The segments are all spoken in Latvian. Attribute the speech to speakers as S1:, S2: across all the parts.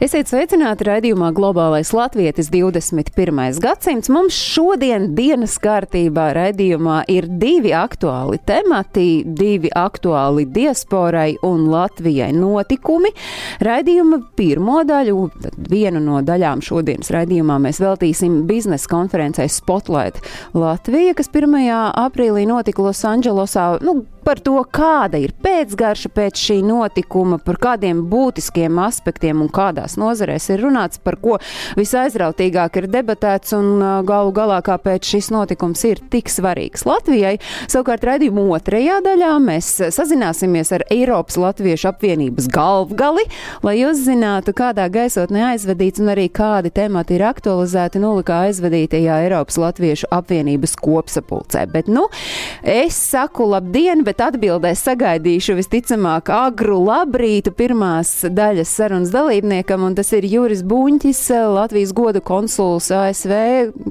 S1: Esiet sveicināti raidījumā Globālais Latvijas 21. gadsimts. Mums šodien dienas kārtībā raidījumā ir divi aktuāli temati, divi aktuāli diasporai un Latvijai notikumi. Raidījuma pirmo daļu, tad vienu no daļām šodienas raidījumā mēs veltīsim biznesa konferencei Spotlight Latvija, kas 1. aprīlī notika Losandželosā. Nu, par to, kāda ir pēcgarša pēc šī notikuma, par kādiem būtiskiem aspektiem un kādās nozarēs ir runāts, par ko visaizrautīgāk ir debatēts un ā, galu galā, kāpēc šis notikums ir tik svarīgs Latvijai. Savukārt raidījuma otrajā daļā mēs sazināsimies ar Eiropas Latviešu apvienības galvgali, lai uzzinātu, kādā gaisotnē aizvedīts un arī kādi temati ir aktualizēti nulikā aizvedītajā Eiropas Latviešu apvienības kopsapulcē. Bet, nu, es saku labdien, bet atbildēs sagaidīšu visticamāk agru labrītu pirmās daļas sarunas dalībniekam, un tas ir Juris Buņķis, Latvijas goda konsuls ASV,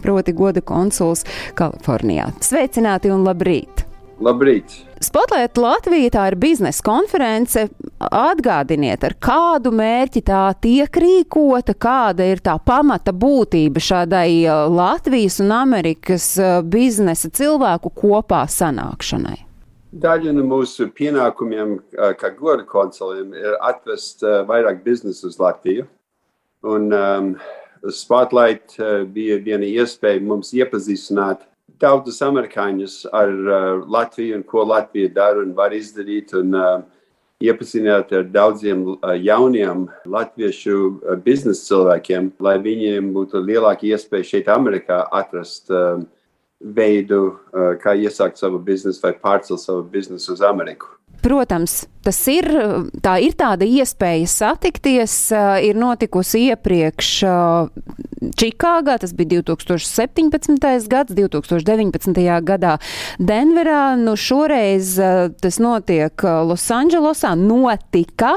S1: proti goda konsuls Kalifornijā. Sveicināti un labrīt!
S2: Labrīt!
S1: Spotlight Latvija tā ir biznesa konference. Atgādiniet, ar kādu mērķi tā tiek rīkota, kāda ir tā pamata būtība šādai uh, Latvijas un Amerikas uh, biznesa cilvēku kopā sanākšanai.
S2: Daļa no mūsu pienākumiem, kā goda konsuliem, ir atvest vairāk biznesa uz Latviju. Un um, Spotlight bija viena iespēja mums iepazīstināt daudzus amerikāņus ar uh, Latviju un ko Latvija dara un var izdarīt. Un, uh, iepazīstināt ar daudziem uh, jauniem latviešu uh, biznesa cilvēkiem, lai viņiem būtu lielāka iespēja šeit, Amerikā, atrast uh, veidu, uh, kā iesākt savu biznesu vai pārcelt savu biznesu uz Ameriku.
S1: Protams, tas ir, tā ir tāda iespēja satikties, uh, ir notikusi iepriekš uh, Čikāgā, tas bija 2017. gads, 2019. gadā Denverā, nu šoreiz tas notiek Losandželosā, notika.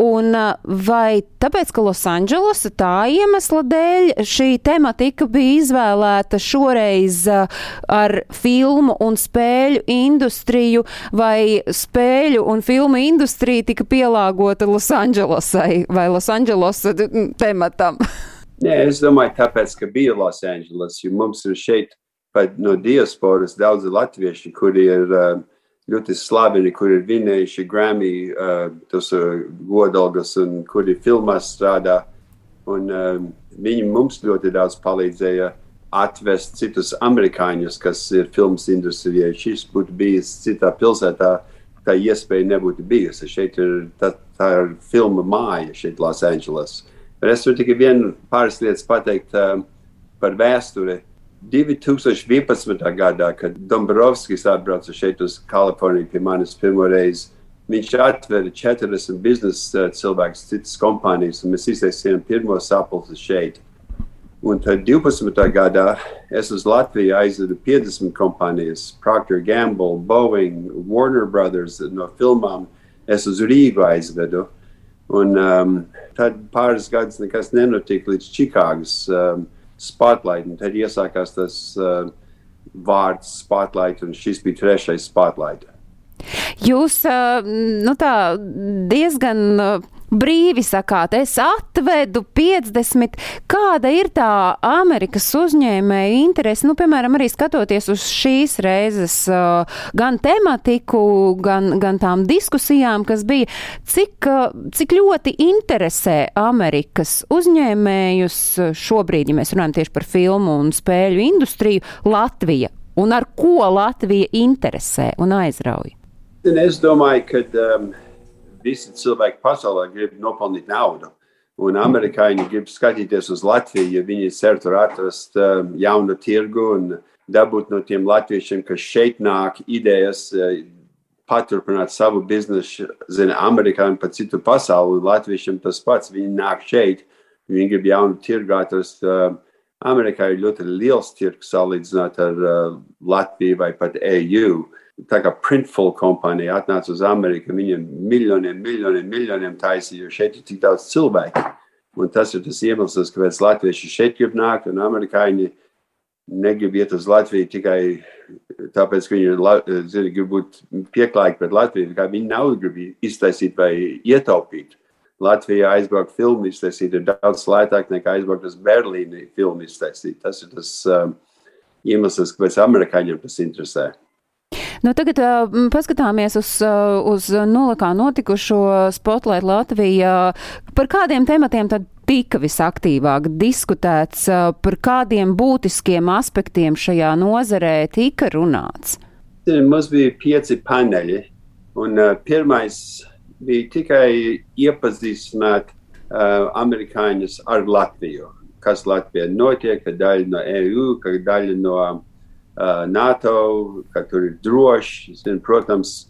S1: Un vai tāpēc, ka Losandželosa tā iemesla dēļ šī tematika bija izvēlēta šoreiz ar filmu un spēļu industriju, vai spēļu un filmu industrija tika pielāgota Losandželosai vai Losandželosa tematam?
S2: Nē, es domāju, tāpēc, ka bija Losandželos, jo mums ir šeit pat no diasporas daudzi latvieši, kuri ir uh, ļoti slaveni, kuri ir vinējuši Grammy uh, tos uh, godalgas un kuri filmās strādā. Un, um, viņi mums ļoti daudz palīdzēja atvest citus amerikāņus, kas ir filmas industrijā. Šis būtu bijis citā pilsētā, tā iespēja nebūtu bijusi. Šeit ir tā, tā ir filma māja šeit Losandželos. Es varu tikai vienu pāris lietas pateikt um, par vēsturi. 2011. gadā, kad Dombrovskis atbrauca šeit uz Kaliforniju pie manis pirmo reizi, viņš atveda 40 biznesa cilvēkus, citas kompānijas, un mēs iztaisījām pirmo sapulci šeit. Un tad 12. gadā es uz Latviju aizvedu 50 kompānijas, Procter Gamble, Boeing, Warner Brothers no filmām. Es uz Rīgu aizvedu. Un um, tad pāris gadus nekas nenotika līdz Čikāgas um, spotlight. Un tad iesākās tas uh, vārds spotlight, un šis bija trešais spotlight.
S1: Jūs uh, nu tā diezgan uh, brīvi sakāt, es atvedu 50. Kāda ir tā Amerikas uzņēmēja interese, nu, piemēram, arī skatoties uz šīs reizes uh, gan tematiku, gan, gan tām diskusijām, kas bija, cik, uh, cik ļoti interesē Amerikas uzņēmējus šobrīd, ja mēs runājam tieši par filmu un spēļu industriju, Latvija. Un ar ko Latvija interesē un aizrauj?
S2: Un es domāju, ka um, visi cilvēki pasaulē grib nopelnīt naudu. Un amerikāņi grib skatīties uz Latviju, ja viņi cer tur atrast um, jaunu tirgu un dabūt no tiem latviešiem, kas šeit nāk, idejas, uh, paturpināt savu biznesu, zina, Amerikā un pa citu pasauli. Un latviešiem tas pats, viņi nāk šeit, viņi grib jaunu tirgu atrast. Uh, Amerikā ir ļoti liels tirgus salīdzinot ar uh, Latviju vai pat EU tā kā Printful kompānija atnāca uz Ameriku, viņiem miljoniem, miljoniem, miljoniem taisīja, jo šeit ir tik daudz cilvēku. Un tas ir tas iemesls, kāpēc latvieši šeit grib nākt un amerikāņi negrib iet uz Latviju tikai tāpēc, ka viņi ir, zini, grib būt pieklājīgi pret Latviju, kā viņi naudu grib iztaisīt vai ietaupīt. Latvijā aizbraukt filmu iztaisīt ir daudz lētāk nekā aizbraukt uz Berlīni filmu iztaisīt. Tas ir tas um, iemesls, kāpēc amerikāņiem tas interesē.
S1: Nu, tagad paskatāmies uz, uz nulakā notikušo Spotlight Latvijā. Par kādiem tematiem tad tika visaktīvāk diskutēts, par kādiem būtiskiem aspektiem šajā nozarē tika runāts?
S2: Mums bija pieci paneļi, un pirmais bija tikai iepazīstināt uh, amerikāņus ar Latviju. Kas Latvijā notiek, ka daļa no EU, ka daļa no NATO, ka tur ir droši. Zin, protams,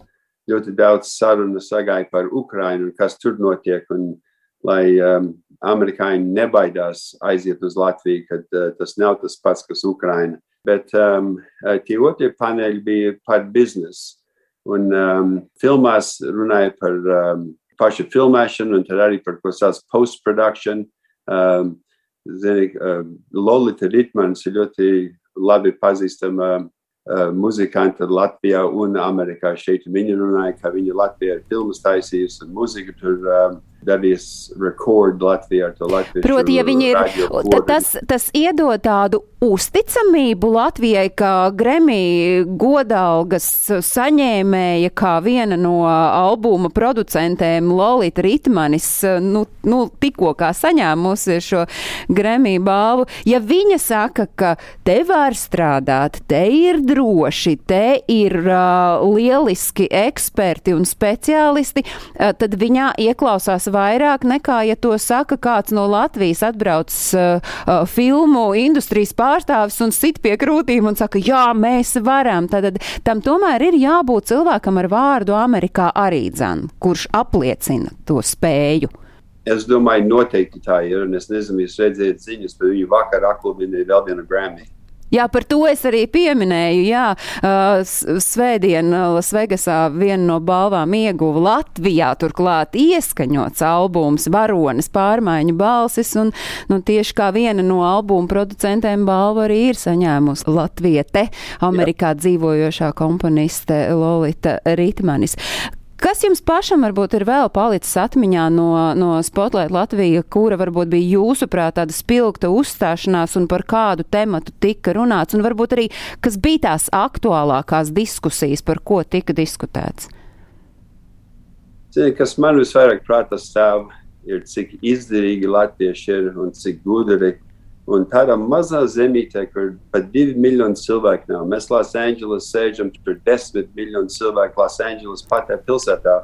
S2: ļoti daudz sarunu sagāja par Ukrainu un kas tur notiek. Un, lai um, amerikāņi nebaidās aiziet uz Latviju, kad uh, tas nav tas pats, kas Ukraina. Bet um, tie otrie paneļi bija par biznesu. Un um, filmās runāja par um, pašu filmēšanu, un tad arī par ko sauc post-production. Um, zini, uh, Lolita Ritmans ir ļoti labi pazīstama uh, muzikanta Latvijā un Amerikā. Šeit viņa runāja, ka viņa Latvijā ir filmas taisījusi un mūzika tur. Um, darīs rekordu Latvijā ar to Latviju.
S1: Proti, ja viņi ir, tas, tas iedod tādu uzticamību Latvijai, kā Gremī godalgas saņēmēja, kā viena no albuma producentēm Lolita Ritmanis, nu, nu tikko kā saņēmusi šo Gremī balvu. Ja viņa saka, ka te var strādāt, te ir droši, te ir uh, lieliski eksperti un speciālisti, uh, tad viņā ieklausās vairāk nekā, ja to saka kāds no Latvijas atbrauc uh, uh, filmu industrijas pārstāvis un sit pie krūtīm un saka, jā, mēs varam. Tad tam tomēr ir jābūt cilvēkam ar vārdu Amerikā arī dzan, kurš apliecina to spēju.
S2: Es domāju, noteikti tā ir. Es nezinu, jūs redzējāt ziņas, bet viņi vakar aklubināja vēl vienu Grammy.
S1: Jā, par to es arī pieminēju. Jā, svētdien Lasvegasā viena no balvām ieguva Latvijā, turklāt ieskaņots albums Varonas pārmaiņu balsis, un nu, tieši kā viena no albuma producentēm balvu arī ir saņēmusi Latviete, Amerikā Jā. dzīvojošā komponiste Lolita Ritmanis. Kas jums pašam varbūt ir vēl palicis atmiņā no, no Spotlight Latvija, kura varbūt bija jūsuprāt tāda spilgta uzstāšanās un par kādu tematu tika runāts, un varbūt arī, kas bija tās aktuālākās diskusijas, par ko tika diskutēts?
S2: Zini, kas man visvairāk prātā stāv, ir cik izdevīgi latvieši ir un cik gudri Un tādā mazā zemītē, kur pat divi miljoni cilvēku nav. Mēs Losandželosā sēžam, tur desmit miljoni cilvēku Losandželosā patē pilsētā.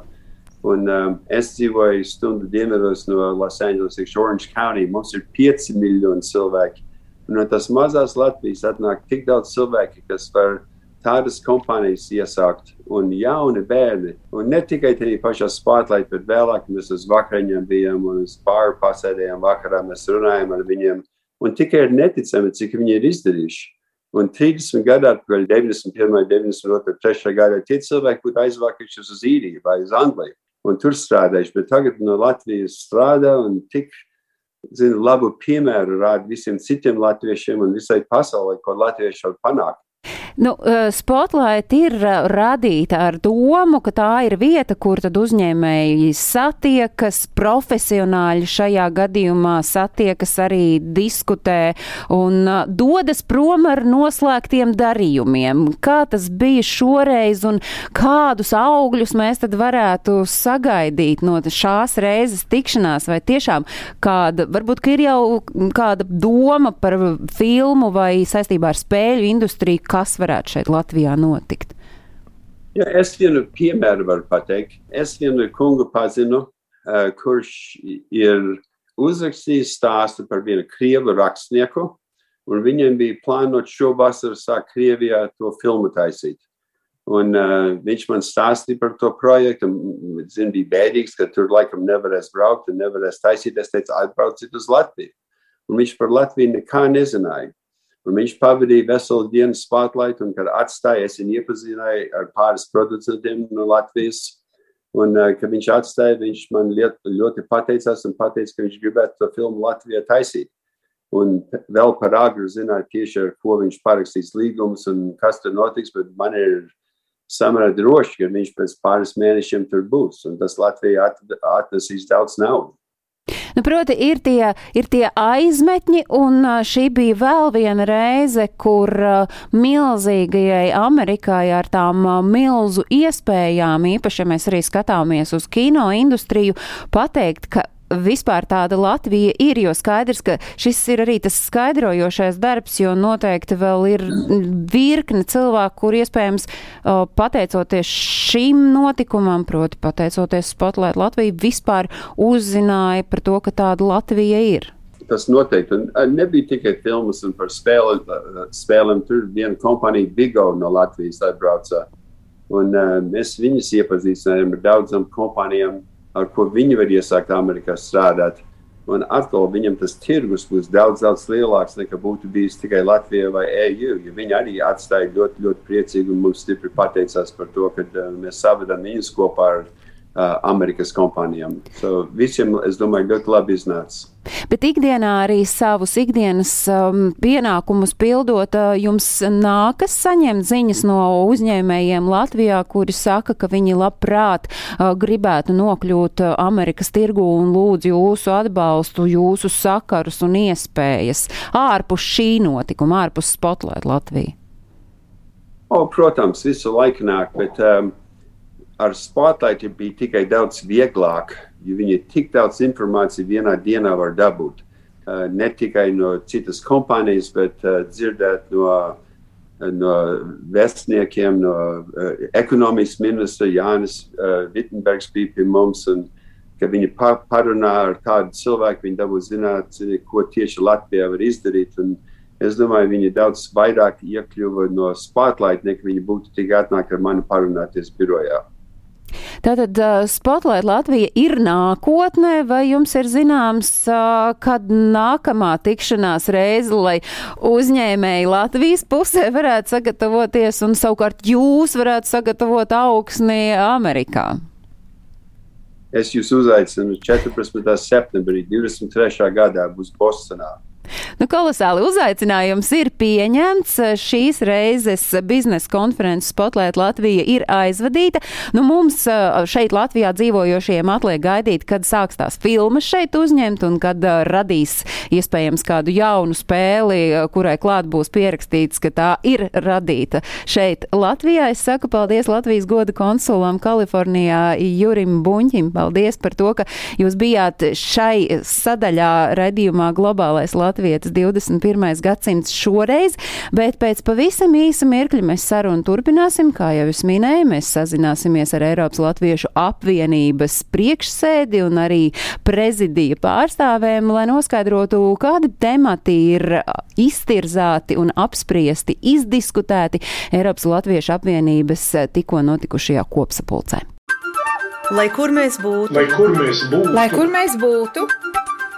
S2: Un, um, es dzīvoju stundu dienvidos no Losandželosas, iekš Orange County. Mums ir pieci miljoni cilvēki. Un no tas mazās Latvijas atnāk tik daudz cilvēku, kas var tādas kompānijas iesākt un jauni bērni. Un ne tikai tajā pašā spotlight, bet vēlāk mēs uz vakariņiem bijām un uz pāri pasēdējām vakarā. Mēs runājām ar viņiem Un tikai ir neticami, cik viņi ir izdarījuši. Un 30 gadu atpakaļ, 91, 92, 3 gadā tie cilvēki būtu aizvākušies uz īriju vai uz Angliju un tur strādājuši. Bet tagad no Latvijas strādā un tik zinu, labu piemēru rāda visiem citiem latviešiem un visai pasaulē, ko latvieši var panākt.
S1: Nu, eh, Spotlight ir eh, radīta ar domu, ka tā ir vieta, kur tad uzņēmēji satiekas, profesionāļi šajā gadījumā satiekas arī diskutē un eh, dodas prom ar noslēgtiem darījumiem. Kā tas bija šoreiz un kādus augļus mēs tad varētu sagaidīt no šās reizes tikšanās vai tiešām kāda, varbūt, ka ir jau kāda doma par filmu vai saistībā ar spēļu industriju, kas varētu šeit Latvijā notikt?
S2: Ja, es vienu piemēru varu pateikt. Es vienu kungu pazinu, uh, kurš ir uzrakstījis stāstu par vienu krievu rakstnieku, un viņiem bija plānot šovasar sākt Krievijā to filmu taisīt. Un, uh, viņš man stāstīja par to projektu. Zin, bija bēdīgs, ka tur laikam nevarēs braukt un nevarēs taisīt. Es teicu, atbrauciet uz Latviju. Un viņš par Latviju nekā nezināja. Un viņš pavadīja veselu dienu spotlight, un kad atstāja, es viņu iepazināju ar pāris producentiem no Latvijas. Un, uh, kad viņš atstāja, viņš man liet, ļoti pateicās un pateica, ka viņš gribētu to filmu Latvijā taisīt. Un vēl par agru zināt tieši ar ko viņš parakstīs līgumus un kas tur notiks, bet man ir samērā droši, ka viņš pēc pāris mēnešiem tur būs. Un tas Latvijā atnesīs daudz naudas.
S1: Nu, proti, ir tie, ir tie aizmetņi, un šī bija vēl viena reize, kur milzīgajai Amerikai ar tām milzu iespējām, īpaši, ja mēs arī skatāmies uz kino industriju, pateikt, ka vispār tāda Latvija ir, jo skaidrs, ka šis ir arī tas skaidrojošais darbs, jo noteikti vēl ir virkne cilvēku, kur iespējams pateicoties šim notikumam, proti pateicoties Spotlight Latviju, vispār uzzināja par to, ka tāda Latvija ir.
S2: Tas noteikti. Un nebija tikai filmas par spēle, spēlēm. Tur viena kompānija Bigo no Latvijas atbrauca. Un uh, mēs viņus iepazīstinājām ar daudzām kompānijām, ar ko viņi var iesākt Amerikā strādāt. Un atkal viņam tas tirgus būs daudz, daudz lielāks nekā būtu bijis tikai Latvijā vai EU. Ja viņi arī atstāja ļoti, ļoti priecīgi un mums stipri pateicās par to, ka uh, mēs savedam viņus kopā ar uh, Amerikas kompānijām. So, visiem, es domāju, ļoti labi iznāca.
S1: Bet ikdienā arī savus ikdienas um, pienākumus pildot, uh, jums nākas saņemt ziņas no uzņēmējiem Latvijā, kuri saka, ka viņi labprāt uh, gribētu nokļūt uh, Amerikas tirgu un lūdz jūsu atbalstu, jūsu sakarus un iespējas ārpus šī notikuma, ārpus Spotlight Latviju.
S2: O, protams, visu laiku nāk, bet um, ar Spotlight bija tikai daudz vieglāk, jo viņi tik daudz informāciju vienā dienā var dabūt. Uh, ne tikai no citas kompānijas, bet uh, dzirdēt no, no vēstniekiem, no uh, ekonomikas ministra Jānis uh, Vitsenbergs bija pie mums. Un, ka viņi pa, parunā ar kādu cilvēku, viņi dabū zināt, ko tieši Latvijā var izdarīt. Un es domāju, viņi daudz vairāk iekļuva no Spotlight, nekā viņi būtu tik atnāk ar mani parunāties birojā.
S1: Tātad Spotlight Latvija ir nākotnē, vai jums ir zināms, kad nākamā tikšanās reize, lai uzņēmēji Latvijas pusē varētu sagatavoties un savukārt jūs varētu sagatavot augsni Amerikā?
S2: Es jūs uzaicinu 14. septembrī 23. gadā būs Bostonā.
S1: Nu, kolosāli uzaicinājums ir pieņemts. Šīs reizes biznesa konferences Spotlight Latvija ir aizvadīta. Nu, mums šeit Latvijā dzīvojošiem atliek gaidīt, kad sāks tās filmas šeit uzņemt un kad radīs iespējams kādu jaunu spēli, kurai klāt būs pierakstīts, ka tā ir radīta šeit Latvijā. Es saku paldies Latvijas goda konsulam Kalifornijā Jurim Buņķim. Paldies par to, ka jūs bijāt šai sadaļā redījumā Globālais Latvijas. Latvijas 21. gadsimts šoreiz, bet pēc pavisam īsa mirkļa mēs sarunu turpināsim. Kā jau es minēju, mēs sazināsimies ar Eiropas Latviešu apvienības priekšsēdi un arī prezidija pārstāvēm, lai noskaidrotu, kādi temati ir iztirzāti un apspriesti, izdiskutēti Eiropas Latviešu apvienības tikko notikušajā kopsapulcē.
S3: Lai kur mēs būtu,
S4: lai kur mēs būtu,
S5: lai kur mēs būtu,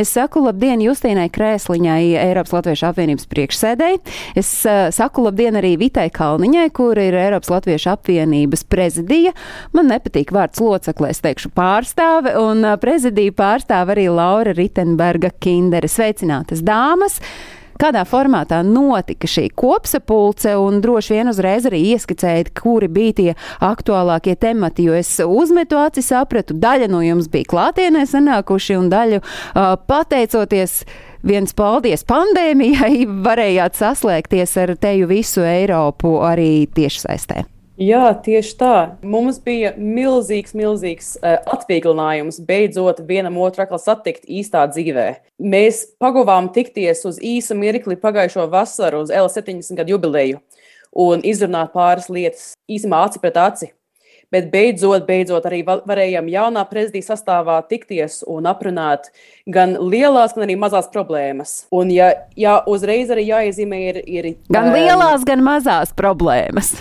S1: Es saku labdien Justīnai Krēsliņai, Eiropas Latviešu apvienības priekšsēdēji. Es uh, saku labdien arī Vitai Kalniņai, kur ir Eiropas Latviešu apvienības prezidija. Man nepatīk vārds loceklē, es teikšu pārstāve, un uh, prezidiju pārstāve arī Laura Ritenberga Kindere. Sveicinātas dāmas! Kādā formātā notika šī kopsapulce, un droši vien uzreiz arī ieskicējiet, kuri bija tie aktuālākie temati, jo es uzmetu aci, sapratu, daļa no jums bija klātienē sanākuši, un daļu uh, pateicoties viens paldies pandēmijai, varējāt saslēgties ar teju visu Eiropu arī tiešsaistē.
S6: Jā, tieši tā. Mums bija milzīgs, milzīgs uh, atvieglinājums beidzot vienam otru satikt īstā dzīvē. Mēs pagavām tikties uz īsu mirkli pagājušo vasaru uz L70 gadu jubileju un izrunāt pāris lietas īsumā aci pret aci. Bet beidzot, beidzot arī varējām jaunā prezidija sastāvā tikties un aprunāt gan lielās, gan arī mazās problēmas. Un, ja, ja uzreiz arī jāiezīmē, ir. ir
S1: Gan lielās, gan mazās problēmas.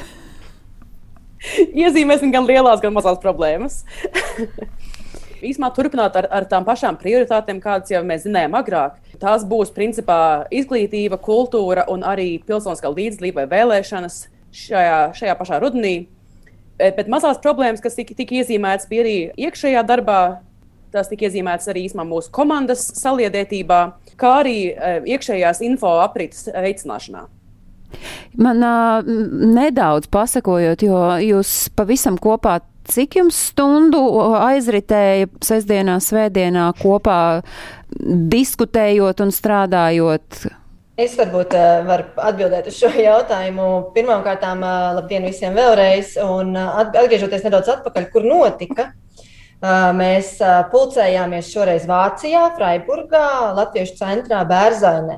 S6: iezīmēsim gan lielās, gan mazās problēmas. Īsumā turpināt ar, ar tām pašām prioritātēm, kādas jau mēs zinājām agrāk. Tās būs principā izglītība, kultūra un arī pilsoniskā līdzdalība vai vēlēšanas šajā, šajā pašā rudenī. Eh, bet mazās problēmas, kas tika, tika iezīmētas, bija arī iekšējā darbā. Tas tika iezīmēts arī īsumā mūsu komandas saliedētībā, kā arī eh, iekšējās info aprites veicināšanā.
S1: Man uh, nedaudz pasakojot, jo jūs pavisam kopā cik jums stundu aizritēja sestdienā, svētdienā kopā diskutējot un strādājot?
S4: Es varbūt uh, varu atbildēt uz šo jautājumu. Pirmkārt, uh, labdien visiem vēlreiz. Un uh, atgriežoties nedaudz atpakaļ, kur notika. Mēs pulcējāmies šoreiz Vācijā, Freiburgā, Latviešu centrā Bērzainē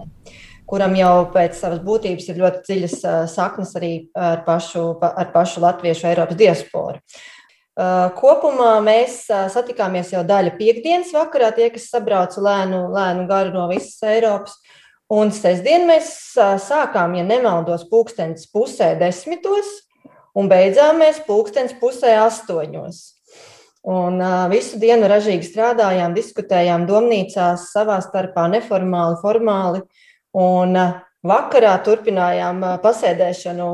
S4: kuram jau pēc savas būtības ir ļoti dziļas saknes arī ar pašu, ar pašu latviešu Eiropas diasporu. Kopumā mēs satikāmies jau daļa piekdienas vakarā, tie, kas sabrauca lēnu, lēnu garu no visas Eiropas. Un sestdien mēs sākām, ja nemaldos, pulkstenis pusē desmitos, un beidzām mēs pulkstenis pusē astoņos. Un uh, visu dienu ražīgi strādājām, diskutējām domnīcās, savā starpā neformāli, formāli. Un vakarā turpinājām pasēdēšanu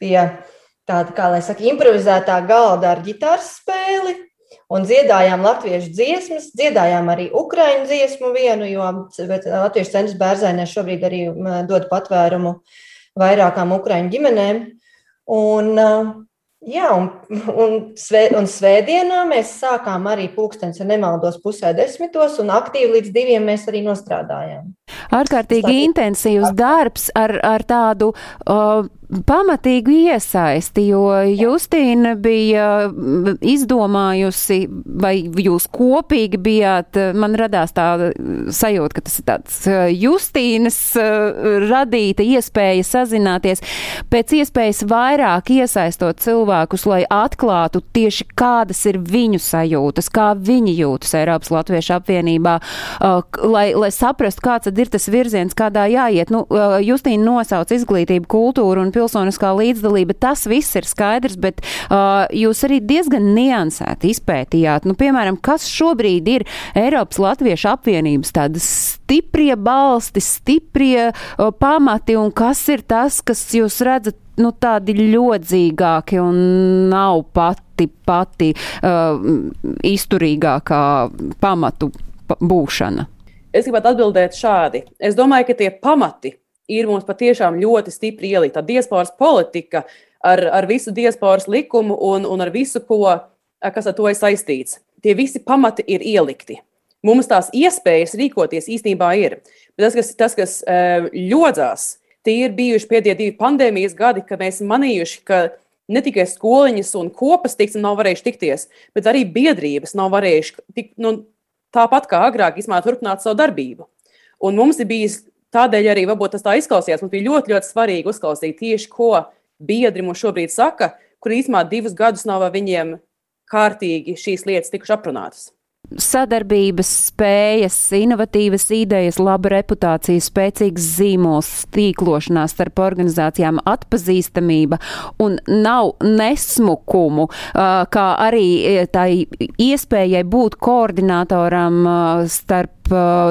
S4: pie tāda, kā lai saka, improvizētā galda ar ģitāras spēli. Un dziedājām latviešu dziesmas, dziedājām arī ukraiņu dziesmu vienu, jo Latvijas centrs bērnē šobrīd arī dod patvērumu vairākām ukraiņu ģimenēm. Un, jā, un, un, svē, un svētdienā mēs sākām arī pulkstenis, ja nemaldos, pusē desmitos, un aktīvi līdz diviem mēs arī nostrādājām.
S1: Ārkārtīgi intensīvs darbs ar, ar tādu uh, pamatīgu iesaisti, jo Justīna bija izdomājusi, vai jūs kopīgi bijāt, man radās tā sajūta, ka tas ir tāds Justīnas radīta iespēja sazināties, pēc iespējas vairāk iesaistot cilvēkus, lai atklātu tieši kādas ir viņu sajūtas, kā viņi jūtas Eiropas Latviešu apvienībā, lai, lai saprastu, kāds tad ir tas virziens, kādā jāiet. Nu, Justīna nosauc izglītību, kultūru un pilsoniskā līdzdalība, tas viss ir skaidrs, bet uh, jūs arī diezgan niansēti izpētījāt. Nu, piemēram, kas šobrīd ir Eiropas Latviešu apvienības tādas stiprie balsti, stiprie uh, pamati un kas ir tas, kas jūs redzat nu, tādi ļodzīgāki un nav pati, pati uh, izturīgākā pamatu būšana?
S6: Es gribētu atbildēt šādi. Es domāju, ka tie pamati ir mums patiešām ļoti stipri ielīta. Tā diasporas politika ar, ar visu diasporas likumu un, un ar visu, ko, kas ar to ir saistīts. Tie visi pamati ir ielikti. Mums tās iespējas rīkoties īstenībā ir. Bet tas, kas, tas, kas ļodzās, tie ir bijuši pēdējie divi pandēmijas gadi, kad mēs manījuši, ka ne tikai skoliņas un kopas tiksim, nav varējuši tikties, bet arī biedrības nav varējuši tik, nu, tāpat kā agrāk, izmēr turpināt savu darbību. Un mums ir bijis Tādēļ arī varbūt tas tā izklausījās. Mums bija ļoti, ļoti svarīgi uzklausīt tieši, ko biedri mums šobrīd saka, kur īsumā divus gadus nav viņiem kārtīgi šīs lietas tikuši aprunātas
S1: sadarbības spējas, inovatīvas idejas, laba reputācija, spēcīgs zīmols, tīklošanās starp organizācijām, atpazīstamība un nav nesmukumu, kā arī tai iespējai būt koordinatoram starp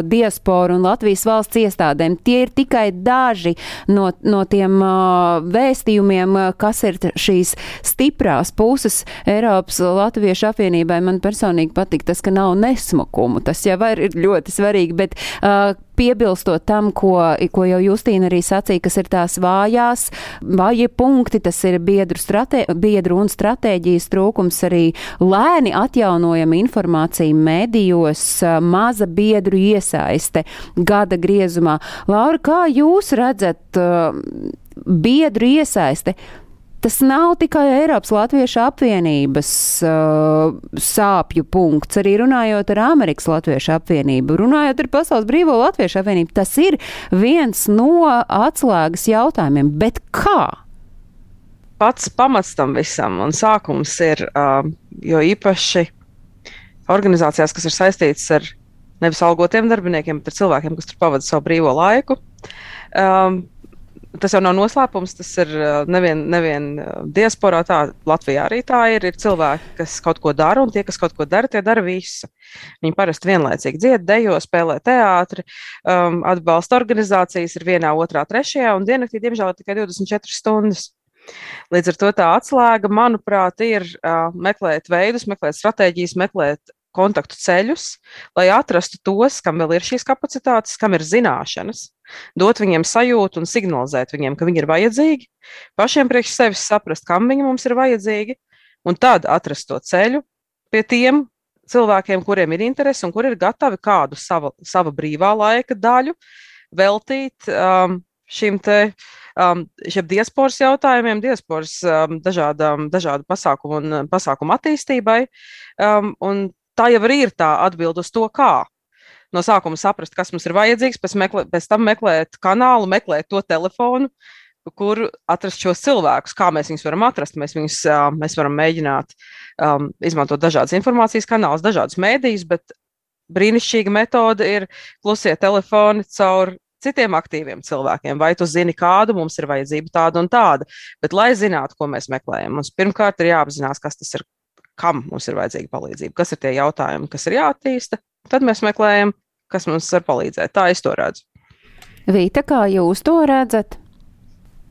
S1: diasporu un Latvijas valsts iestādēm. Tie ir tikai daži no, no tiem vēstījumiem, kas ir šīs stiprās puses Eiropas Latviešu apvienībai. Man personīgi patīk tas, ka nav nesmukumu. Tas jau ir ļoti svarīgi, bet uh, piebilstot tam, ko, ko jau Justīna arī sacīja, kas ir tās vājās, vājie punkti, tas ir biedru, stratē, biedru un stratēģijas trūkums, arī lēni atjaunojama informācija medijos, maza biedru iesaiste gada griezumā. Laura, kā jūs redzat biedru iesaiste? Tas nav tikai Eiropas Latviešu apvienības uh, sāpju punkts, arī runājot ar Amerikas Latviešu apvienību, runājot ar Pasaules Brīvo Latviešu apvienību. Tas ir viens no atslēgas jautājumiem. Bet kā?
S7: Pats pamats tam visam un sākums ir, uh, jo īpaši organizācijās, kas ir saistītas ar nevis algotiem darbiniekiem, bet ar cilvēkiem, kas tur pavada savu brīvo laiku. Um, tas jau nav noslēpums. Tas ir nevien, nevien diasporā, tā Latvijā arī tā ir. Ir cilvēki, kas kaut ko dara, un tie, kas kaut ko dara, tie dara visu. Viņi parasti vienlaicīgi dzied, dejo, spēlē teātri, um, atbalsta organizācijas, ir vienā, otrā, trešajā, un diennaktī, diemžēl, tikai 24 stundas. Līdz ar to tā atslēga, manuprāt, ir uh, meklēt veidus, meklēt stratēģijas, meklēt kontaktu ceļus, lai atrastu tos, kam vēl ir šīs kapacitātes, kam ir zināšanas, dot viņiem sajūtu un signalizēt viņiem, ka viņi ir vajadzīgi, pašiem priekš sevis saprast, kam viņi mums ir vajadzīgi, un tad atrast to ceļu pie tiem cilvēkiem, kuriem ir interese un kuri ir gatavi kādu sava, sava brīvā laika daļu veltīt um, šim te. Um, šiem diasporas jautājumiem, diasporas um, dažādām, dažādu pasākumu un pasākumu attīstībai. Um, un tā jau arī ir tā atbilde uz to, kā. No sākuma saprast, kas mums ir vajadzīgs, pēc, meklē, pēc tam meklēt kanālu, meklēt to telefonu, kur atrast šos cilvēkus, kā mēs viņus varam atrast. Mēs viņus mēs varam mēģināt um, izmantot dažādas informācijas kanālus, dažādus mēdījus, bet brīnišķīga metode ir klusie telefoni caur citiem aktīviem cilvēkiem. Vai tu zini, kādu mums ir vajadzība, tāda un tāda. Bet, lai zinātu, ko mēs meklējam, mums pirmkārt ir jāapzinās, kas tas ir, kam mums ir vajadzīga palīdzība, kas ir tie jautājumi, kas ir jāattīsta. Tad mēs meklējam, kas mums var palīdzēt. Tā es to redzu.
S1: Vīta, kā jūs to redzat?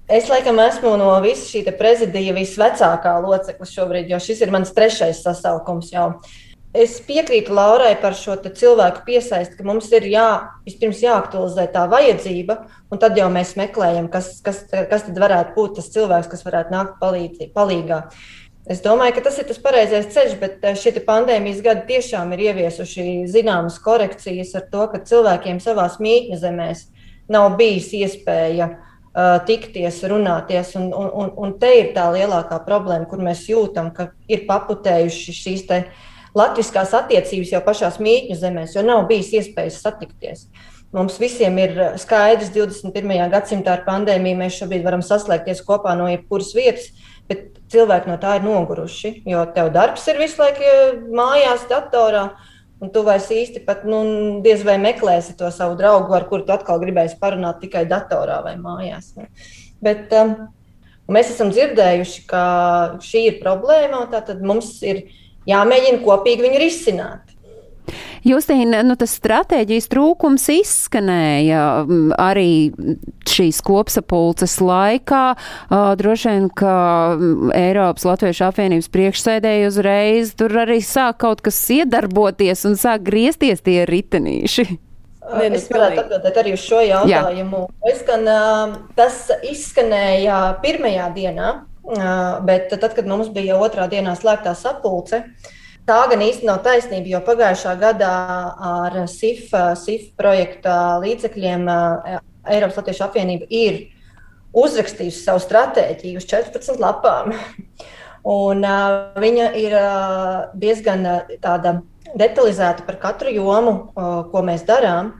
S4: Es laikam esmu no visa šī prezidija visvecākā locekla šobrīd, jo šis ir mans trešais sasaukums jau. Es piekrītu Laurai par šo cilvēku piesaisti, ka mums ir jā, vispirms jāaktualizē tā vajadzība, un tad jau mēs meklējam, kas, kas, kas tad varētu būt tas cilvēks, kas varētu nākt palīdzi, palīgā. Es domāju, ka tas ir tas pareizais ceļš, bet eh, šie pandēmijas gadi tiešām ir ieviesuši zināmas korekcijas ar to, ka cilvēkiem savā mītņu zemēs nav bijis iespēja uh, tikties, runāties. Un, un, un, un te ir tā lielākā problēma, kur mēs jūtam, ka ir paputējuši šīs latviskās attiecības jau pašās mītņu zemēs, jo nav bijis iespējas satikties. Mums visiem ir skaidrs, 21. gadsimtā ar pandēmiju mēs šobrīd varam saslēgties kopā no jebkuras vietas, bet cilvēki no tā ir noguruši. Jo tev darbs ir visu laiku mājās, datorā. Un tu vairs īsti pat nu, diez vai meklēsi to savu draugu, ar kuru tu atkal gribēsi parunāt tikai datorā vai mājās. Bet um, mēs esam dzirdējuši, ka šī ir problēma, tātad mums ir jāmēģina kopīgi viņu risināt.
S1: Justīna, nu, tas stratēģijas trūkums izskanēja arī šīs kopsapulces laikā. Droši vien, ka Eiropas Latviešu apvienības priekšsēdēji uzreiz tur arī sāk kaut kas iedarboties un sāk griezties tie ritenīši.
S4: Ne, es varētu atbildēt arī uz šo jautājumu. Jā. Es gan, tas izskanēja pirmajā dienā, bet tad, kad mums bija otrā dienā slēgtā sapulce, uh, Tā gan īsti nav taisnība, jo pagājušā gadā ar SIF, SIF projekta līdzekļiem Eiropas Latviešu apvienība ir uzrakstījusi savu stratēģiju uz 14 lapām. Un, uh, viņa ir uh, diezgan uh, tāda detalizēta par katru jomu, uh, ko mēs darām.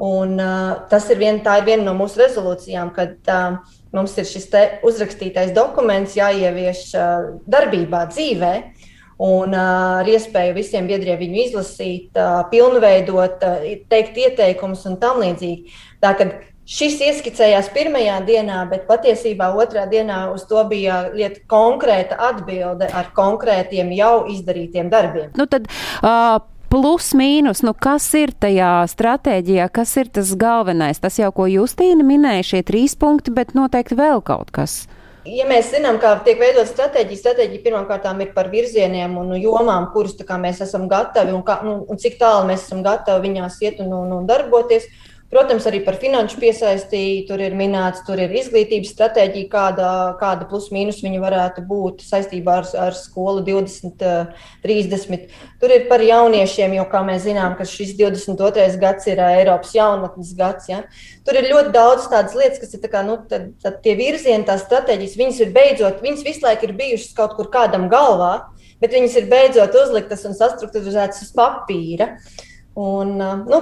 S4: Un, uh, ir, vien, ir viena no mūsu rezolūcijām, kad uh, mums ir šis uzrakstītais dokuments jāievieš uh, darbībā, dzīvē. Uh, un uh, ar iespēju visiem biedriem viņu izlasīt, uh, pilnveidot, uh, teikt ieteikumus un tam līdzīgi. Tātad šis ieskicējās pirmajā dienā, bet patiesībā otrā dienā uz to bija lieta konkrēta atbilde ar konkrētiem jau izdarītiem darbiem.
S1: Nu tad, uh... Plus, mīnus, nu kas ir tajā stratēģijā, kas ir tas galvenais? Tas jau, ko Justīna minēja, šie trīs punkti, bet noteikti vēl kaut kas.
S4: Ja mēs zinām, kā tiek veidot stratēģija, stratēģija pirmkārt ir par virzieniem un jomām, kurus mēs esam gatavi un, kā, nu, un cik tālu mēs esam gatavi viņās iet un, un, un darboties. Protams, arī par finanšu piesaisti tur ir minēts, tur ir izglītības stratēģija, kāda, kāda plus-mínus viņa varētu būt saistībā ar, ar skolu 20, 30. Tur ir par jauniešiem, jo, kā mēs zinām, šis 22. gads ir Eiropas jaunatnes gads. Ja? Tur ir ļoti daudz tādas lietas, kas ir kā, nu, tad, tad tie virzieni, tās stratēģijas, viņas ir beidzot, viņas visu laiku ir bijušas kaut kur kādam galvā, bet viņas ir beidzot uzliktas un sastruktūrizētas uz papīra. Un, nu,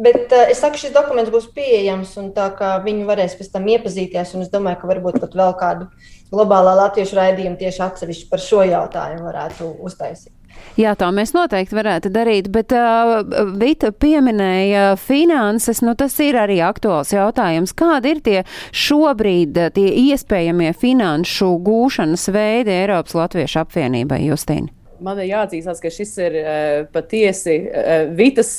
S4: bet es saku, šis dokuments būs pieejams, un tā kā viņi varēs pēc tam iepazīties. Es domāju, ka varbūt pat vēl kādu globālā latviešu raidījumu tieši atsevišķi par šo jautājumu varētu uztaisīt.
S1: Jā, tā mēs noteikti varētu darīt, bet uh, Vita pieminēja finanses, nu tas ir arī aktuāls jautājums. Kādi ir tie šobrīd tie iespējamie finanšu gūšanas veidi Eiropas Latviešu apvienībai, Justīna?
S6: Man ir jāatzīst, ka šis ir uh, patiesi uh, Vitas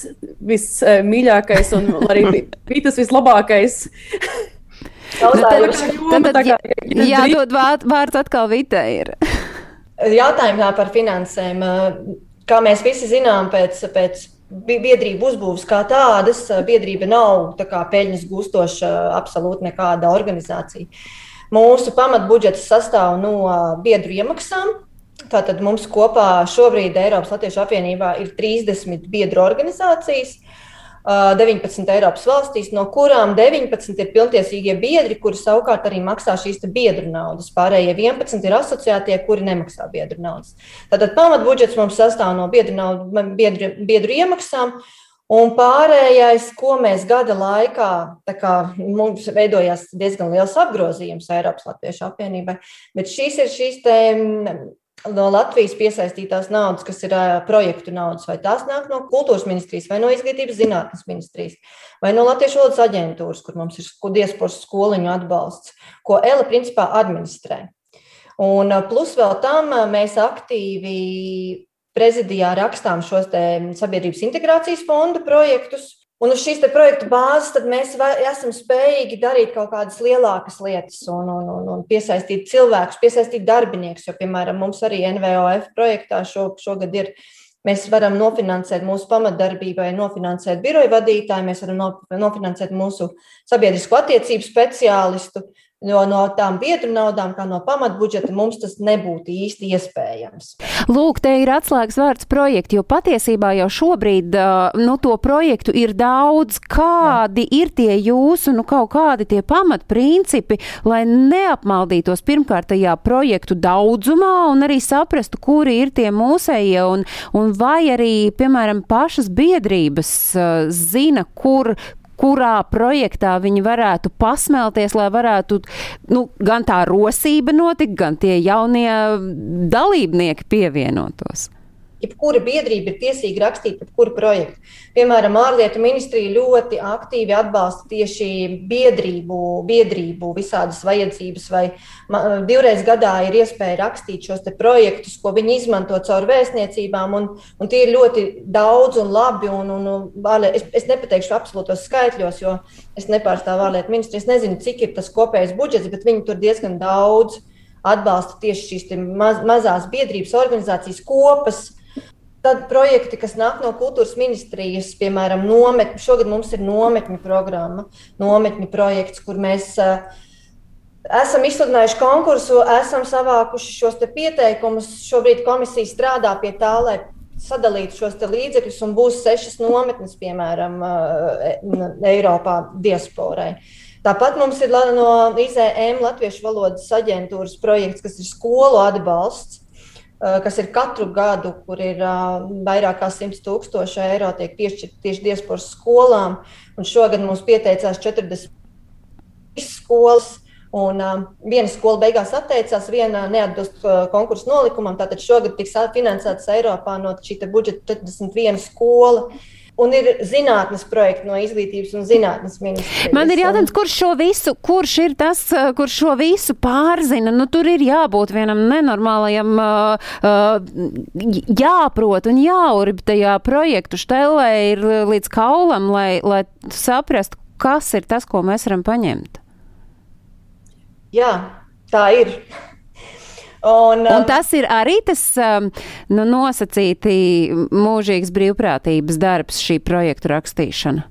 S6: vismīļākais un arī Vitas vislabākais.
S1: Jautājums, tad, tad, jā, jādod vārds atkal Vitai ir.
S4: Jautājumā par finansēm. Kā mēs visi zinām, pēc, pēc biedrību uzbūves kā tādas, biedrība nav tā peļņas gūstoša absolūti nekāda organizācija. Mūsu pamatbudžets sastāv no biedru iemaksām, Tātad mums kopā šobrīd Eiropas Latviešu apvienībā ir 30 biedru organizācijas. 19 Eiropas valstīs, no kurām 19 ir pilntiesīgie biedri, kuri savukārt arī maksā šīs biedru naudas. Pārējie 11 ir asociētie, kuri nemaksā biedru naudas. Tātad pamatbudžets mums sastāv no biedru, naudu, biedru, biedru iemaksām. Un pārējais, ko mēs gada laikā, kā, mums veidojās diezgan liels apgrozījums Eiropas Latviešu apvienībai, bet šīs ir šīs no Latvijas piesaistītās naudas, kas ir projektu naudas, vai tās nāk no kultūras ministrijas, vai no izglītības zinātnes ministrijas, vai no Latvijas valodas aģentūras, kur mums ir diasporas skoliņu atbalsts, ko ELA principā administrē. Un plus vēl tam mēs aktīvi prezidijā rakstām šos sabiedrības integrācijas fonda projektus, Un uz šīs projekta bāzes mēs esam spējīgi darīt kaut kādas lielākas lietas un, un, un, un piesaistīt cilvēkus, piesaistīt darbiniekus. Jo, piemēram, mums arī NVOF projektā šo, šogad ir. Mēs varam nofinansēt mūsu pamatdarbībai, nofinansēt biroju vadītāju, mēs varam nofinansēt mūsu sabiedrisko attiecību speciālistu, Jo no tām biedru naudām, kā no pamatbudžeta, mums tas nebūtu īsti iespējams.
S1: Lūk, te ir atslēgas vārds projekti, jo patiesībā jau šobrīd nu, to projektu ir daudz. Kādi Jā. ir tie jūsu, nu kaut kādi tie pamatprincipi, lai neapmaldītos pirmkārt tajā projektu daudzumā un arī saprastu, kuri ir tie mūsējie un, un vai arī, piemēram, pašas biedrības zina, kur, kurā projektā viņi varētu pasmelties, lai varētu nu, gan tā rosība notikt, gan tie jaunie dalībnieki pievienotos
S4: jebkura biedrība ir tiesīga rakstīt jebkuru projektu. Piemēram, ārlietu ministrija ļoti aktīvi atbalsta tieši biedrību, biedrību visādas vajadzības, vai divreiz gadā ir iespēja rakstīt šos projektus, ko viņi izmanto caur vēstniecībām, un, un tie ir ļoti daudz un labi. Un, un, un, es, es nepateikšu absolūtos skaitļos, jo es nepārstāvu ārlietu ministriju, es nezinu, cik ir tas kopējais budžets, bet viņi tur diezgan daudz atbalsta tieši šīs maz, mazās biedrības organizācijas kopas, Tad projekti, kas nāk no kultūras ministrijas, piemēram, nometņu. Šogad mums ir nometņu programma, nometņu projekts, kur mēs uh, esam izsludinājuši konkursu, esam savākuši šos pieteikumus. Šobrīd komisija strādā pie tā, lai sadalītu šos līdzekļus, un būs sešas nometnes, piemēram, uh, Eiropā diasporai. Tāpat mums ir no IZM Latviešu valodas aģentūras projekts, kas ir skolu atbalsts kas ir katru gadu, kur ir uh, vairāk kā 100 tūkstoši eiro, tiek piešķirti tieši diasporas skolām. Un šogad mums pieteicās 40 skolas. Un, uh, viena skola beigās atteicās, viena neatbilst uh, konkursu nolikumam. Tātad šogad tiks finansēts Eiropā no šī budžeta 41 skola. Uh, Un ir zinātnes projekti no izglītības un zinātnes ministrijas.
S1: Man ir jautājums, kurš šo visu, kurš ir tas, kurš šo visu pārzina? Nu, tur ir jābūt vienam nenormālajam, uh, uh, jāprot un jāurbi tajā projektu štelē ir līdz kaulam, lai, lai saprastu, kas ir tas, ko mēs varam paņemt.
S4: Jā, tā ir.
S1: Un, un um, tas ir arī tas um, nu, nosacīti mūžīgs brīvprātības darbs, šī projektu rakstīšana.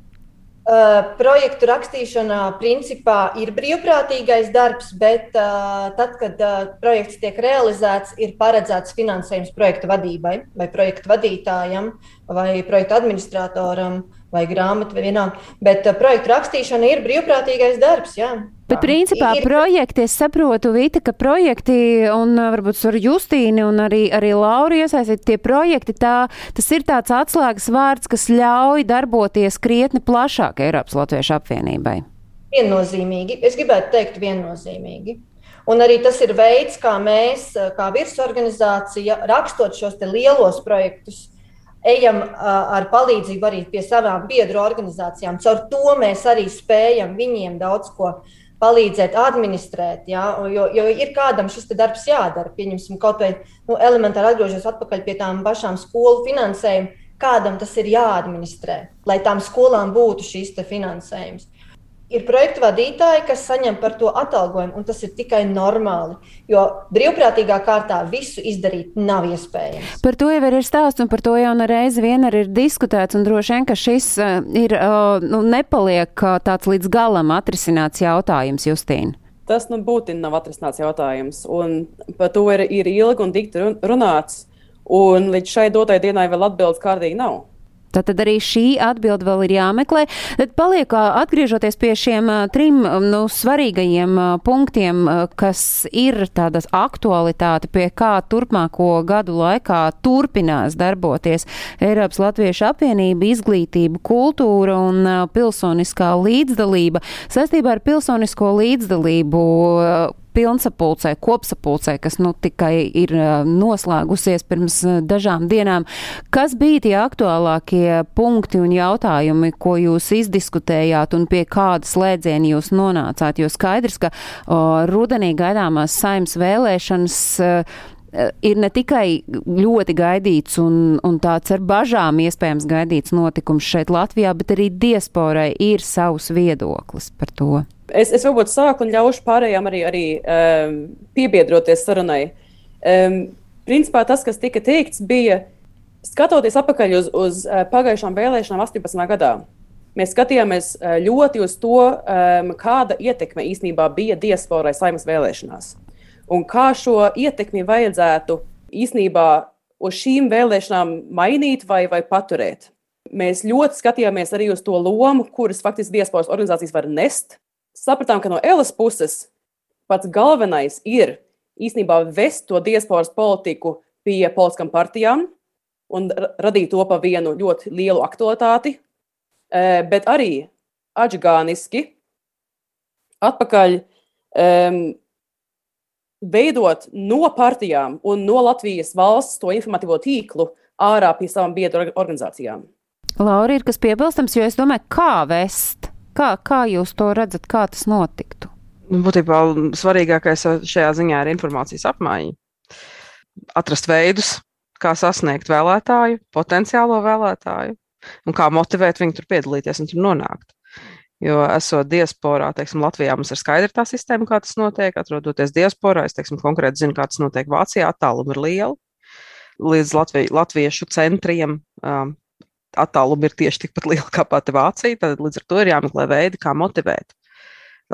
S4: Uh, projektu rakstīšana principā ir brīvprātīgais darbs, bet uh, tad, kad uh, projekts tiek realizēts, ir paredzēts finansējums projekta vadībai vai projekta vadītājam. vai projekta administratoram, vai grāmatu, vai vienalga. Bet uh, projekta rakstīšana ir brīvprātīgais darbs. Jā.
S1: Bet, principā,
S4: Ir-
S1: projekti, es saprotu, Vita, ka projekti, un uh, varbūt ar Justīnu un arī, arī Lauru iesaistīt, tie projekti, tā, tas ir tāds atslēgas vārds, kas ļauj darboties krietni plašāk Eiropas Latviešu apvienībai.
S4: Viennozīmīgi. Es gribētu teikt, viennozīmīgi. Un arī tas ir veids, kā mēs, kā virsorganizācija, rakstot šos lielos projektus, ejam ar palīdzību arī pie savām biedru organizācijām. Caur to mēs arī spējam viņiem daudz ko palīdzēt, administrēt. Ja? Jo, jo ir kādam šis darbs jādara. Pieņemsim, kaut vai nu, elementāri atgriežos atpakaļ pie tām pašām skolu finansējuma. Kādam tas ir jāadministrē, lai tām skolām būtu te finansējums. Ir projektu vadītāji, kas saņem par to atalgojumu, un tas ir tikai normāli. Jo brīvprātīgā kārtā visu izdarīt nav iespējams.
S1: Par to jau ir stāsts, un par to jau reizi vien arī ir diskutēts, un droši vien, ka šis uh, ir, uh, nu, nepaliek uh, tāds līdz galam atrisināts jautājums, Justīna.
S6: Tas nu būtībā nav atrisināts jautājums. Un par to ir, ir ilgi un dikti run- runāts. Un līdz šai dotai dienai vēl atbildes kārtīgi nav.
S1: Tātad arī šī atbilde vēl ir jāmeklē. Tad paliek atgriežoties pie šiem trim nu, svarīgajiem punktiem, kas ir tādas aktualitāte, pie kā turpmāko gadu laikā turpinās darboties Eiropas Latviešu apvienība, izglītība, kultūra un pilsoniskā līdzdalība. Saistībā ar pilsonisko līdzdalību pilnsapulcē, kopsapulcē, kas nu tikai ir noslēgusies pirms dažām dienām. Kas bija tie aktuālākie punkti un jautājumi, ko jūs izdiskutējāt un pie kāda slēdziena jūs nonācāt? Jo skaidrs, ka o, rudenī gaidāmās saimas vēlēšanas ā, ir ne tikai ļoti gaidīts un, un tāds ar bažām iespējams gaidīts notikums šeit Latvijā, bet arī diasporai ir savs viedoklis par to.
S6: Es, es varbūt sāku un ļaušu pārējām arī, arī um, piebiedroties sarunai. Um, principā tas, kas tika teikts, bija skatoties atpakaļ uz, uz uh, pagājušām vēlēšanām 18. gadā. Mēs skatījāmies uh, ļoti uz to, um, kāda ietekme īstenībā bija diasporai saimnes vēlēšanās. Un kā šo ietekmi vajadzētu īstenībā uz šīm vēlēšanām mainīt vai, vai paturēt. Mēs ļoti skatījāmies arī uz to lomu, kuras faktiski diasporas organizācijas var nest sapratām, ka no Elas puses pats galvenais ir īstenībā vest to diasporas politiku pie politiskām partijām un ra- radīt to par vienu ļoti lielu aktualitāti, eh, bet arī atgāniski atpakaļ um, veidot no partijām un no Latvijas valsts to informatīvo tīklu ārā pie savām biedru orga- organizācijām.
S1: Laura, ir kas piebilstams, jo es domāju, kā vest, kā, kā jūs to redzat, kā tas notiktu?
S7: Nu, Būtībā svarīgākais šajā ziņā ir informācijas apmaiņa. Atrast veidus, kā sasniegt vēlētāju, potenciālo vēlētāju, un kā motivēt viņu tur piedalīties un tur nonākt. Jo, esot diasporā, teiksim, Latvijā mums ir skaidra tā sistēma, kā tas notiek. Atrodoties diasporā, es teiksim, konkrēti zinu, kā tas notiek Vācijā. Attālumi ir lieli. Līdz Latvi, latviešu centriem um, attālumi ir tieši tikpat lieli kā pati Vācija. Tad līdz ar to ir jāmeklē veidi, kā motivēt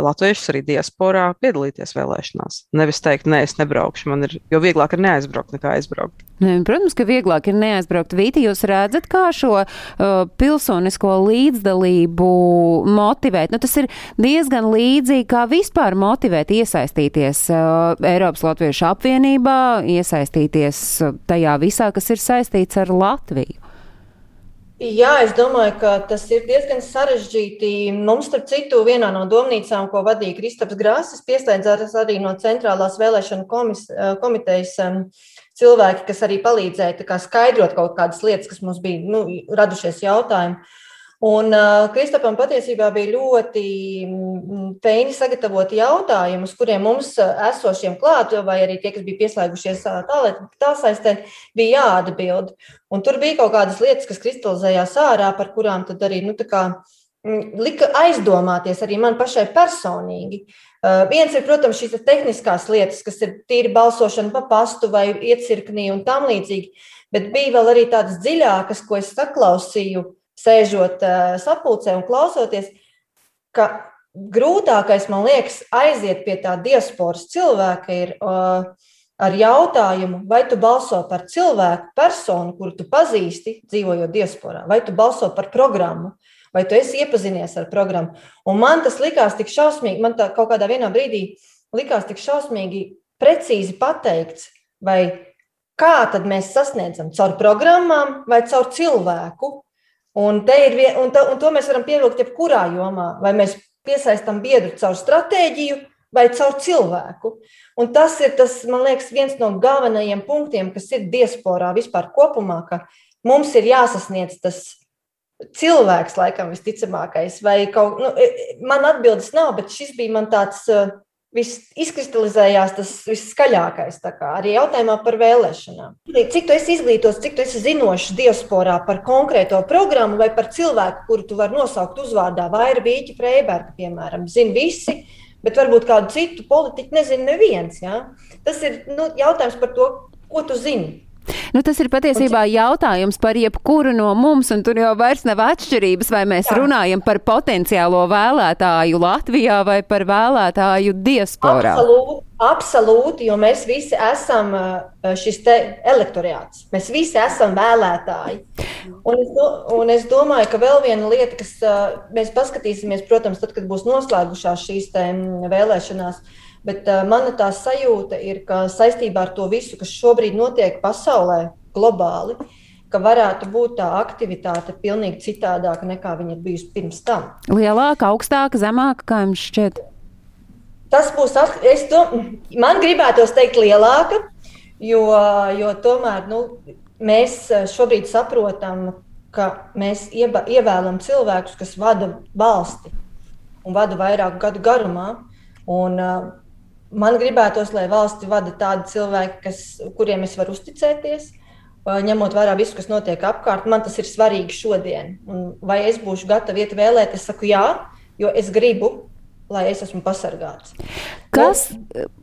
S7: latviešus arī diasporā piedalīties vēlēšanās. Nevis teikt, nē, es nebraukšu. Man ir, jo vieglāk ir neaizbraukt nekā aizbraukt.
S1: Protams, ka vieglāk ir neaizbraukt. Vīti, jūs redzat, kā šo uh, pilsonisko līdzdalību motivēt. Nu, tas ir diezgan līdzīgi, kā vispār motivēt iesaistīties uh, Eiropas Latviešu apvienībā, iesaistīties uh, tajā visā, kas ir saistīts ar Latviju.
S4: Jā, es domāju, ka tas ir diezgan sarežģīti. Mums, starp citu, vienā no domnīcām, ko vadīja Kristaps Grāsis, pieslēdzās arī no Centrālās vēlēšana komis, komitejas um, cilvēki, kas arī palīdzēja skaidrot kaut kādas lietas, kas mums bija nu, radušies jautājumi. Un uh, Kristapam patiesībā bija ļoti mm, feini sagatavoti jautājumi, uz kuriem mums uh, esošiem klāt, vai arī tie, kas bija pieslēgušies uh, tālāk, tā saistē, bija jāatbild. Un tur bija kaut kādas lietas, kas kristalizējās ārā, par kurām tad arī nu, tā kā, mm, lika aizdomāties arī man pašai personīgi. Uh, viens ir, protams, šīs tehniskās lietas, kas ir tīri balsošana pa pastu vai iecirknī un tam līdzīgi, bet bija vēl arī tādas dziļākas, ko es saklausīju sēžot sapulcē un klausoties, ka grūtākais, man liekas, aiziet pie tā diasporas cilvēka ir ar jautājumu, vai tu balso par cilvēku, personu, kuru tu pazīsti, dzīvojot diasporā, vai tu balso par programmu, vai tu esi iepazinies ar programmu. Un man tas likās tik šausmīgi, man tā kaut kādā brīdī likās tik šausmīgi precīzi pateikts, vai kā tad mēs sasniedzam caur programmām vai caur cilvēku. Un, ir, un, to, un to mēs varam pievilkt jebkurā jomā, vai mēs piesaistām biedru caur stratēģiju vai caur cilvēku. Un tas ir tas, man liekas, viens no galvenajiem punktiem, kas ir diasporā vispār kopumā, ka mums ir jāsasniedz tas cilvēks, laikam, visticamākais. Vai kaut, nu, man atbildes nav, bet šis bija man tāds viss izkristalizējās tas viskaļākais. Arī jautājumā par vēlēšanām. Cik tu esi izglītots, cik tu esi zinošs diasporā par konkrēto programmu vai par cilvēku, kuru tu vari nosaukt uzvārdā, vai ir Vīķa Freiberga, piemēram, zina visi. Bet varbūt kādu citu politiku nezina neviens. Ja? Tas ir nu, jautājums par to, ko tu zini.
S1: Nu, tas ir patiesībā jautājums par jebkuru no mums, un tur jau vairs nav atšķirības, vai mēs Jā. runājam par potenciālo vēlētāju Latvijā vai par vēlētāju diasporā.
S4: Absolūti, absolūti jo mēs visi esam eh, šis elektorāts. Mēs visi esam vēlētāji. Un es, do, un es domāju, ka vēl viena lieta, kas eh, mēs paskatīsimies, protams, tad, kad būs noslēgušās šīs vēlēšanās, Bet uh, mana tā sajūta ir, ka saistībā ar to visu, kas šobrīd notiek pasaulē, globāli, ka varētu būt tā aktivitāte pilnīgi citādāka nekā viņa ir bijusi pirms tam.
S1: Lielāka, augstāka, zemāka, kā jums šķiet?
S4: Tas būs, es to, man gribētos teikt, lielāka, jo, jo tomēr nu, mēs šobrīd saprotam, ka mēs ieba, ievēlam cilvēkus, kas vada valsti un vada vairāku gadu garumā. Un, uh, man gribētos, lai valsti vada tādi cilvēki, kas, kuriem es varu uzticēties, ņemot vērā visu, kas notiek apkārt. Man tas ir svarīgi šodien. Un vai es būšu gatava iet vēlēt, es saku jā, jo es gribu. Lai es esmu pasargāts.
S1: Kas,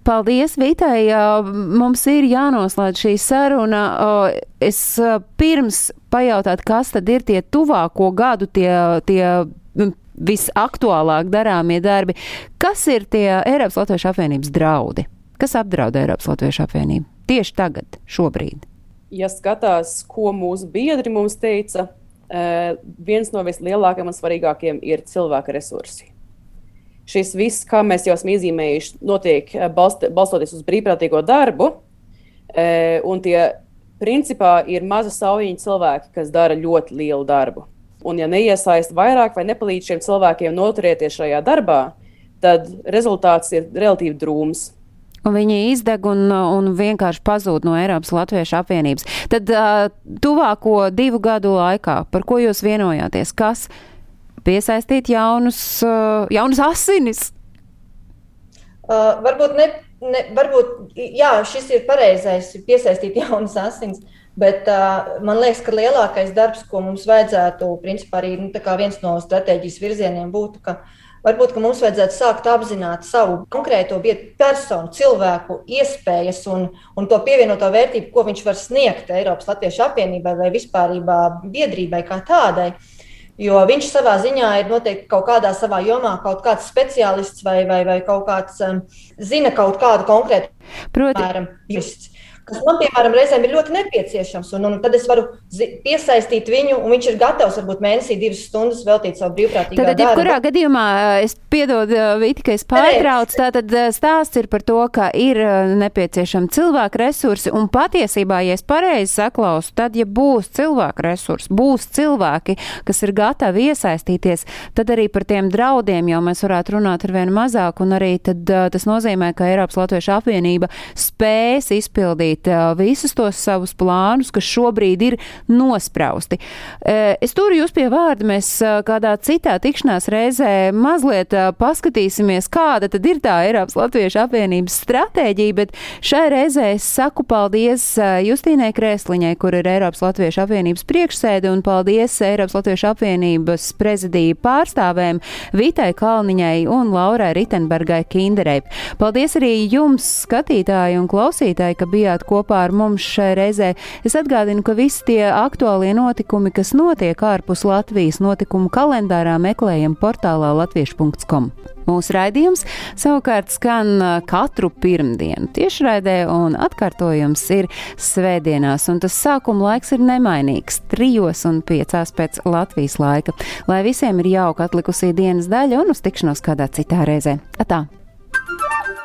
S1: paldies, Vitai. Mums ir jānoslēdz šī saruna. Es pirms pajautāt, kas tad ir tie tuvāko gadu, tie, tie visaktuālāk darāmie darbi. Kas ir tie Eiropas Latviešu apvienības draudi? Kas apdraud Eiropas Latviešu apvienību tieši tagad, šobrīd?
S6: Ja skatās, ko mūsu biedri mums teica, viens no vislielākajiem un svarīgākajiem ir cilvēka resursi. Šis viss, kā mēs jau esam iezīmējuši, notiek balst, balstoties uz brīvprātīgo darbu, un tie principā ir maza saujiņa cilvēki, kas dara ļoti lielu darbu. Un, ja neiesaist vairāk vai nepalīdz šiem cilvēkiem noturēties šajā darbā, tad rezultāts ir relatīvi drūms.
S1: Un viņi izdeg un, un vienkārši pazūd no Eiropas Latviešu apvienības. Tad uh, tuvāko divu gadu laikā, par ko jūs vienojāties, kas piesaistīt jaunus, uh, jaunus asinis?
S4: Uh, varbūt, ne, ne, varbūt, jā, šis ir pareizais, piesaistīt jaunus asinis. Uh, Bet uh, man liekas, ka lielākais darbs, ko mums vajadzētu, principā arī nu, viens no stratēģijas virzieniem būtu, ka varbūt ka mums vajadzētu sākt apzināt savu konkrēto personu, cilvēku iespējas un, un to pievienoto vērtību, ko viņš var sniegt Eiropas Latviešu apvienībai vai vispār biedrībai kā tādai. Jo viņš savā ziņā ir noteikti kaut kādā savā jomā, kaut kāds speciālists vai, vai, vai kaut kāds um, zina kaut kādu konkrētu, justs kas man, piemēram, reizēm ir ļoti nepieciešams. Un, un tad es varu piesaistīt viņu, un viņš ir gatavs varbūt mēnesī divas stundas veltīt savu brīvprātīgo
S1: darbu. Tad, jebkurā gadījumā, es piedodu, Viti, ka es pārtraucu, tātad stāsts ir par to, ka ir nepieciešami cilvēku resursi, un patiesībā, ja es pareizi saklausu, tad, ja būs cilvēku resursi, būs cilvēki, kas ir gatavi iesaistīties, tad arī par tiem draudiem jau mēs varētu runāt ar vien mazāk, un arī tad, tas nozīmē, ka Eiropas Latviešu apvienība spēs izpildīt izpildīt visus tos savus plānus, kas šobrīd ir nosprausti. Es turu jūs pie vārda, mēs kādā citā tikšanās reizē mazliet paskatīsimies, kāda tad ir tā Eiropas Latviešu apvienības stratēģija, bet šai reizē es saku paldies Justīnai Krēsliņai, kur ir Eiropas Latviešu apvienības priekšsēde, un paldies Eiropas Latviešu apvienības prezidija pārstāvēm Vitai Kalniņai un Laurai Ritenbergai Kinderei. Paldies arī jums, skatītāji un klausītāji, ka bijāt kopā ar mums šai reizē. Es atgādinu, ka visi tie aktuālie notikumi, kas notiek ārpus Latvijas notikumu kalendārā, meklējam portālā latviešu.com. Mūsu raidījums savukārt skan katru pirmdienu tiešraidē, un atkārtojums ir svētdienās, un tas sākuma laiks ir nemainīgs - trijos un piecās pēc Latvijas laika. Lai visiem ir jauka atlikusī dienas daļa un uz tikšanos kādā citā reizē. Atā!